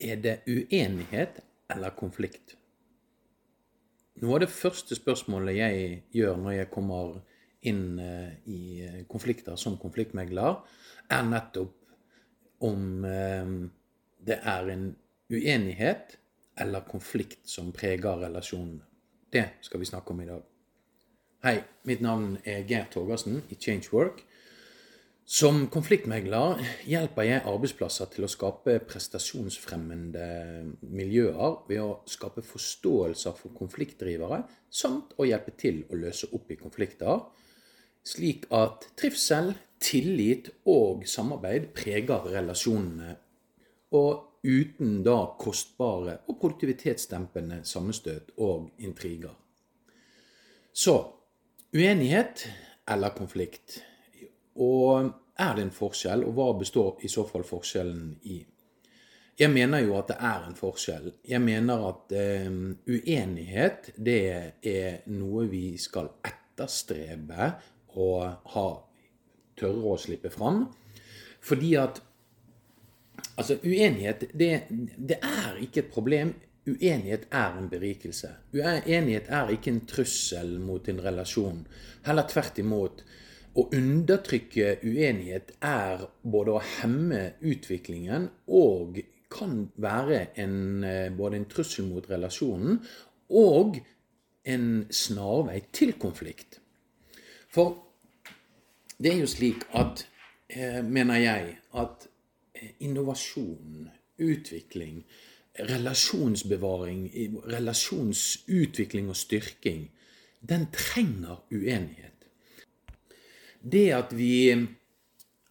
Er det uenighet eller konflikt? Noe av det første spørsmålet jeg gjør når jeg kommer inn eh, i konflikter som konfliktmegler, er nettopp om eh, det er en uenighet eller konflikt som preger relasjonene. Det skal vi snakke om i dag. Hei, mitt navn er Geir Torgersen i Changework. Som konfliktmegler hjelper jeg arbeidsplasser til å skape prestasjonsfremmende miljøer ved å skape forståelser for konfliktdrivere, samt å hjelpe til å løse opp i konflikter, slik at trivsel, tillit og samarbeid preger relasjonene, og uten da kostbare og produktivitetsdempende sammenstøt og intriger. Så uenighet eller konflikt. Og er det en forskjell, og hva består i så fall forskjellen i? Jeg mener jo at det er en forskjell. Jeg mener at eh, uenighet, det er noe vi skal etterstrebe og ha tørre å slippe fram. Fordi at Altså, uenighet, det, det er ikke et problem. Uenighet er en berikelse. Uenighet er ikke en trussel mot en relasjon. Heller tvert imot. Å undertrykke uenighet er både å hemme utviklingen og kan være en, eh, både en trussel mot relasjonen og en snarvei til konflikt. For det er jo slik at, eh, mener jeg, at eh, innovasjon, utvikling, relasjonsbevaring, relasjonsutvikling og styrking, den trenger uenighet det at vi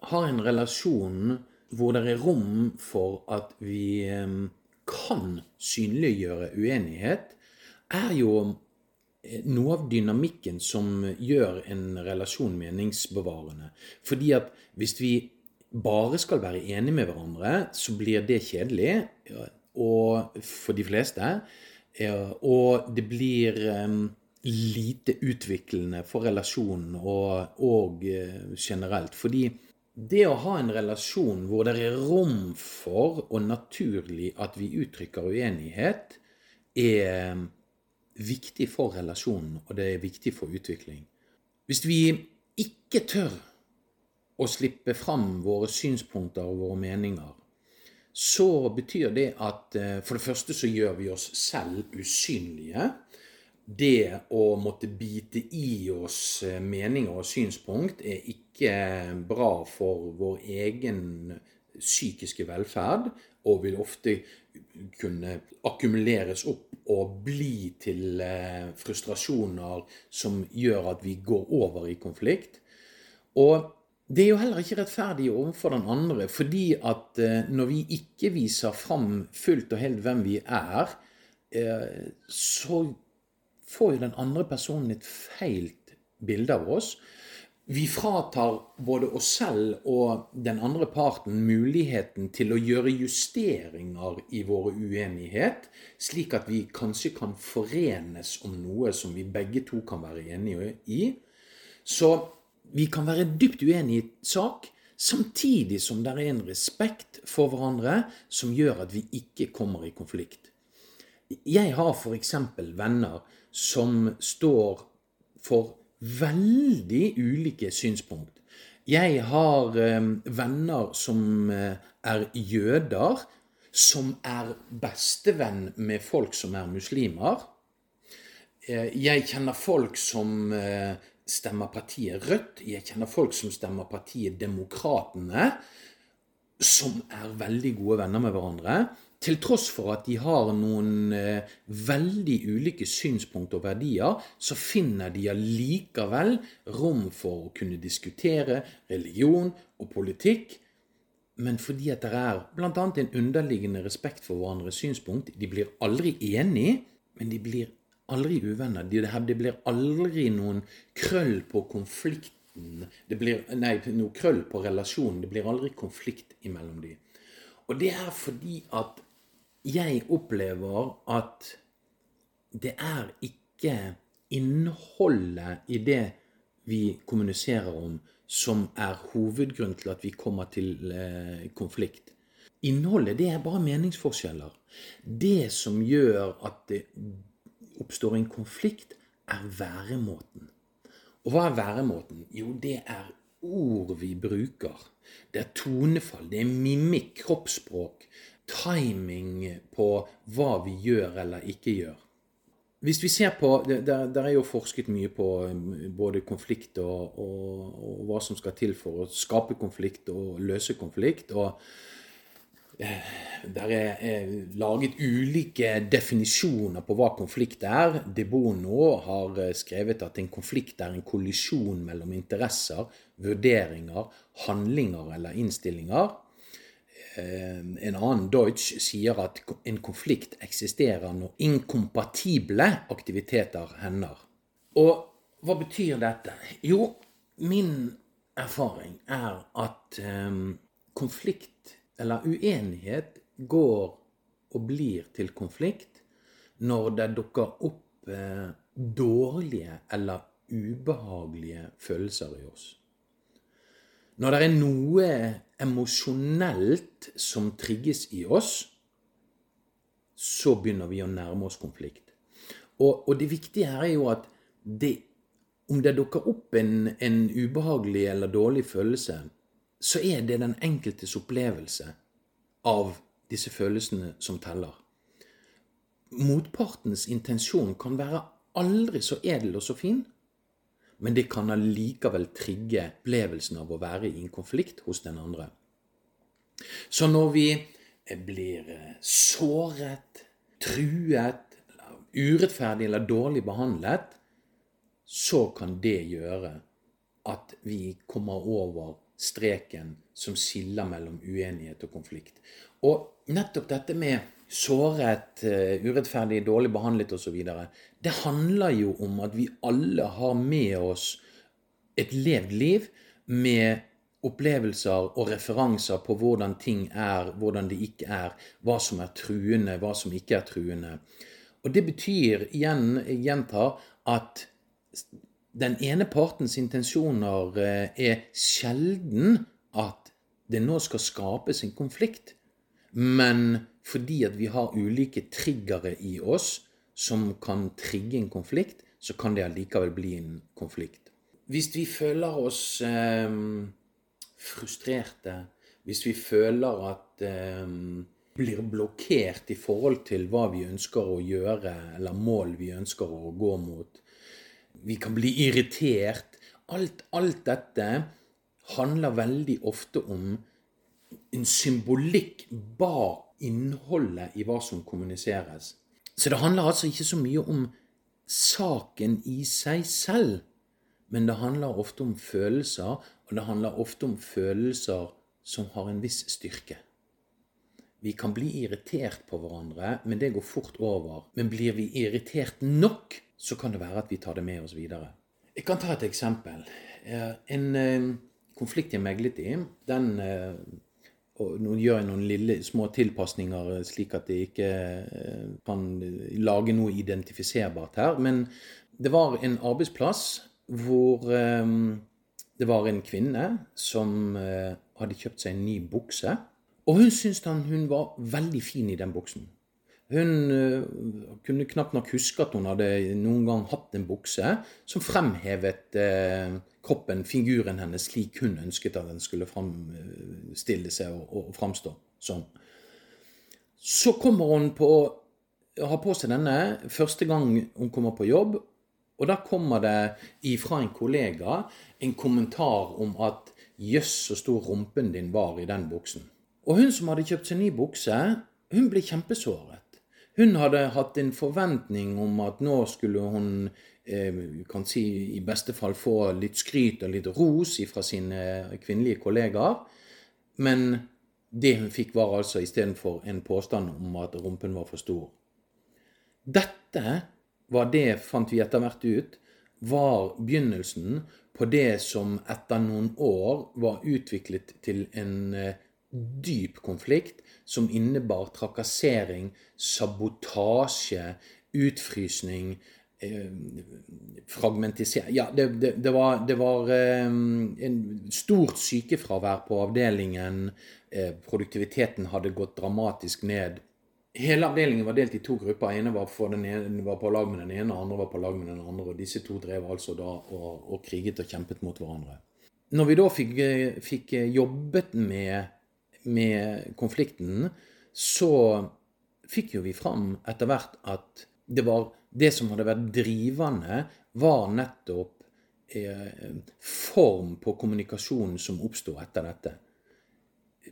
har en relasjon hvor det er rom for at vi kan synliggjøre uenighet, er jo eh, noe av dynamikken som gjør en relasjon meningsbevarende. Fordi at hvis vi bare skal være enige med hverandre, så blir det kjedelig og for de fleste. Og det blir lite utviklende for relasjonen og, og, eh, generelt. Fordi det å ha en relasjon hvor det er rom for og naturlig at vi uttrykker uenighet, er viktig for relasjonen, og det er viktig for utvikling. Hvis vi ikke tør å slippe fram våre synspunkter og våre meninger, så betyr det at eh, for det første så gjør vi oss selv usynlige det å måtte bite i oss eh, meninger og synspunkt er ikke bra for vår egen psykiske velferd, og vil ofte kunne akkumuleres opp og bli til eh, frustrasjoner som gjør at vi går over i konflikt. Og det er jo heller ikke rettferdig overfor den andre, fordi at eh, når vi ikke viser fram fullt og helt hvem vi er, så får jo den andre personen et feilt bilde av oss. Vi fratar både oss selv og den andre parten muligheten til å gjøre justeringer i våre uenighet, slik at vi kanskje kan forenes om noe som vi begge to kan være enige i. Så vi kan være dypt uenige i sak, samtidig som det er en respekt for hverandre som gjør at vi ikke kommer i konflikt. Jeg har f.eks. venner som står for veldig ulike synspunkt. Jeg har eh, venner som eh, er jøder, som er bestevenn med folk som er muslimer. Eh, jeg kjenner folk som stemmer partiet Rødt. Jeg kjenner folk som stemmer partiet Demokratene, som er veldig gode venner med hverandre til tross for at de har noen eh, veldig ulike synspunkt og verdier, så finner de allikevel rom for å kunne diskutere religion og politikk. Men fordi at det er bl.a. en underliggende respekt for hverandres synspunkt De blir aldri enige, men de blir aldri uvenner. Det blir aldri noen krøll på konflikten. Det blir, nei, noe krøll på relasjonen. Det blir aldri konflikt imellom dem. Og det er fordi at jeg opplever at det er ikke innholdet i det vi kommuniserer om, som er hovedgrunnen til at vi kommer til eh, konflikt. Innholdet, det er bare meningsforskjeller. Det som gjør at det oppstår en konflikt, er væremåten. Og hva er væremåten? Jo, det er ord vi bruker. Det er tonefall, det er mimikk, kroppsspråk, timing på hva vi gjør eller ikke gjør. Hvis vi ser på, Der, der er jo forsket mye på um, både konflikt og, og, og, hva som skal til for å skape konflikt og løse konflikt. og eh, Der er, er laget ulike definisjoner på hva konflikt er. De Bono har eh, skrevet at en konflikt er en kollisjon mellom interesser, vurderinger, handlinger eller innstillinger. Eh, en annen Deutsch sier at en konflikt eksisterer når inkompatible aktiviteter hender. Og hva betyr dette? Jo, min erfaring er at um, konflikt eller uenighet går og blir til konflikt når det dukker opp eh, dårlige eller ubehagelige følelser i oss. Når det er noe emosjonelt som trigges i oss, så begynner vi å nærme oss konflikt. Og, og det viktige her er jo at det, om det dukker opp en, en, ubehagelig eller dårlig følelse, så er det den enkeltes opplevelse av disse følelsene som teller. Motpartens intensjon kan være aldri så edel og så fin, men det kan allikevel trigge opplevelsen av å være i en konflikt hos den andre. Så når vi blir eh, såret, truet, urettferdig eller dårlig behandlet, så kan det gjøre at vi kommer over streken som skiller mellom uenighet og konflikt. Og nettopp dette med såret, eh, urettferdig, dårlig behandlet osv. Det handler jo om at vi alle har med oss et levd liv med opplevelser og referanser på hvordan ting er, hvordan det ikke er, hva som er truende, hva som ikke er truende. Og det betyr, igjen, gjentar, at den ene partens intensjoner eh, er sjelden at det nå skal skapes en konflikt. Men fordi at vi har ulike triggere i oss som kan trigge en konflikt, så kan det allikevel bli en konflikt. Hvis vi føler oss eh, frustrerte, hvis vi føler at eh, blir blokkert i forhold til hva vi ønsker å gjøre, eller mål vi ønsker å gå mot. Vi kan bli irritert. Alt, alt dette handler veldig ofte om en symbolikk bak innholdet i hva som kommuniseres. Så det handler altså ikke så mye om saken i seg selv, men det handler ofte om følelser, og det handler ofte om følelser som har en viss styrke. Vi kan bli irritert på hverandre, men det går fort over. Men blir vi irritert nok, så kan det være at vi tar det med oss videre. Jeg kan ta et eksempel. Eh, en eh, konflikt jeg meglet i, den eh, og nå gjør jeg noen lille, små tilpasninger eh, slik at jeg ikke eh, kan lage noe identifiserbart her. Men det var en arbeidsplass hvor um, det var en kvinne som hadde kjøpt seg en ny bukse. Og hun syntes hun var veldig fin i den buksen. Hun uh, kunne knapt nok huske at hun hadde noen gang hatt en bukse som fremhevet uh, kroppen, figuren hennes, slik hun ønsket at den skulle framstille seg og, og framstå som. Så kommer hun på å ha på seg denne første gang hun kommer på jobb, og da kommer det ifra en kollega en kommentar om at 'jøss, så stor rumpen din var i den buksen'. Og hun som hadde kjøpt seg ny bukse, hun ble kjempesåret. Hun hadde hatt en forventning om at nå skulle hun Eh, kan si i beste fall få litt skryt og litt ros fra sine kvinnelige kollegaer. Men det hun fikk, var altså istedenfor en påstand om at rumpen var for stor. Dette var det, fant vi etter hvert ut, var begynnelsen på det som etter noen år var utviklet til en eh, dyp konflikt som innebar trakassering, sabotasje, utfrysning, Eh, fragmentisering Ja, det, det, det, var, det var eh, stort sykefravær på avdelingen. Eh, produktiviteten hadde gått dramatisk ned. Hele avdelingen var delt i to grupper. ene var, den ene, var på lag med den ene, andre var på lag med den andre. Og disse to drev altså da og, og kriget og kjempet mot hverandre. Når vi da fikk, fikk jobbet med, med, konflikten, så fikk jo vi fram etter hvert at det var det som hadde vært drivende, var nettopp eh, form på kommunikasjonen som oppsto etter dette.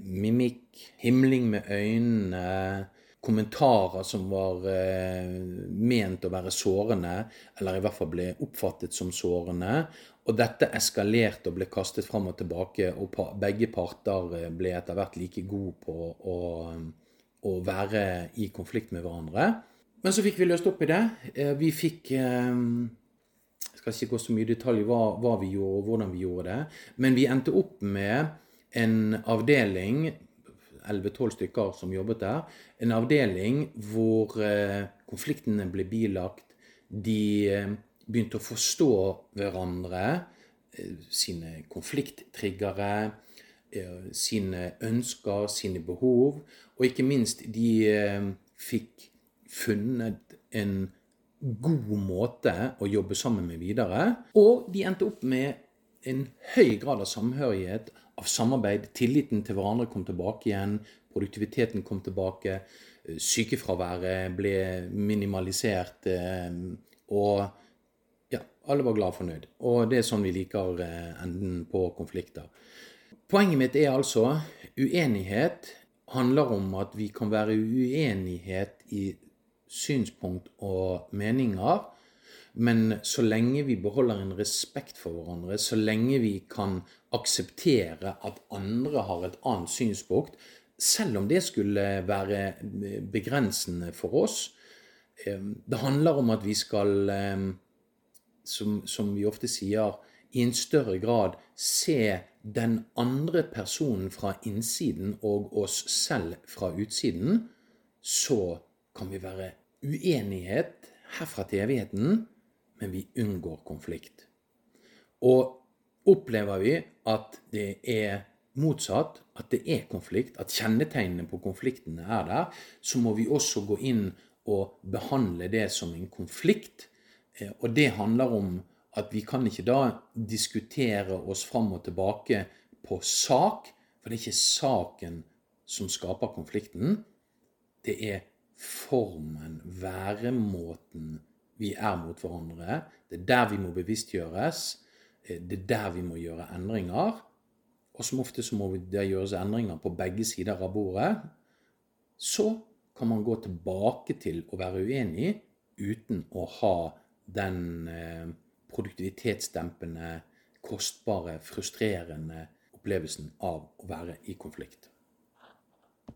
Mimikk, himling med øynene, kommentarer som var eh, ment å være sårende, eller i hvert fall ble oppfattet som sårende. Og dette eskalerte og ble kastet fram og tilbake, og begge parter eh, ble etter hvert like gode på å, å være i konflikt med hverandre. Men så fikk vi løst opp i det. Eh, vi fikk eh, Jeg skal ikke gå så mye i detalj hva, hva vi gjorde, og hvordan vi gjorde det. Men vi endte opp med en avdeling 11-12 stykker som jobbet der. En avdeling hvor konfliktene ble bilagt. De begynte å forstå hverandre, sine konflikttriggere, sine ønsker, sine behov. Og ikke minst, de fikk funnet en god måte å jobbe sammen med videre. Og de endte opp med en høy grad av samhørighet, av samarbeid. Tilliten til hverandre kom tilbake igjen. Produktiviteten kom tilbake. Sykefraværet ble minimalisert. Eh, og alle var glad og fornøyd. Og det er sånn vi liker eh, enden på konflikter. Poenget mitt er altså uenighet handler om at vi kan være uenighet i synspunkt og meninger. Men så lenge vi beholder en respekt for hverandre, så lenge vi kan akseptere at andre har et annet synspunkt, selv om det skulle være begrensende for oss eh, Det handler om at vi skal, eh, som, som vi ofte sier, i en større grad se den andre personen fra innsiden og oss selv fra utsiden, så kan vi være uenighet herfra til evigheten, men vi unngår konflikt. Og opplever vi at det er motsatt, at det er konflikt, at kjennetegnene på konfliktene er der, så må vi også gå inn og behandle det som en konflikt. Eh, og det handler om at vi kan ikke da diskutere oss fram og tilbake på sak, for det er ikke saken som skaper konflikten. Det er formen, væremåten vi er mot hverandre. Det er der vi må bevisstgjøres. Eh, det er der vi må gjøre endringer. Og som ofte så må det gjøres endringer på begge sider av bordet. Så kan man gå tilbake til å være uenig uten å ha den eh, produktivitetsdempende, kostbare, frustrerende opplevelsen av å være i konflikt.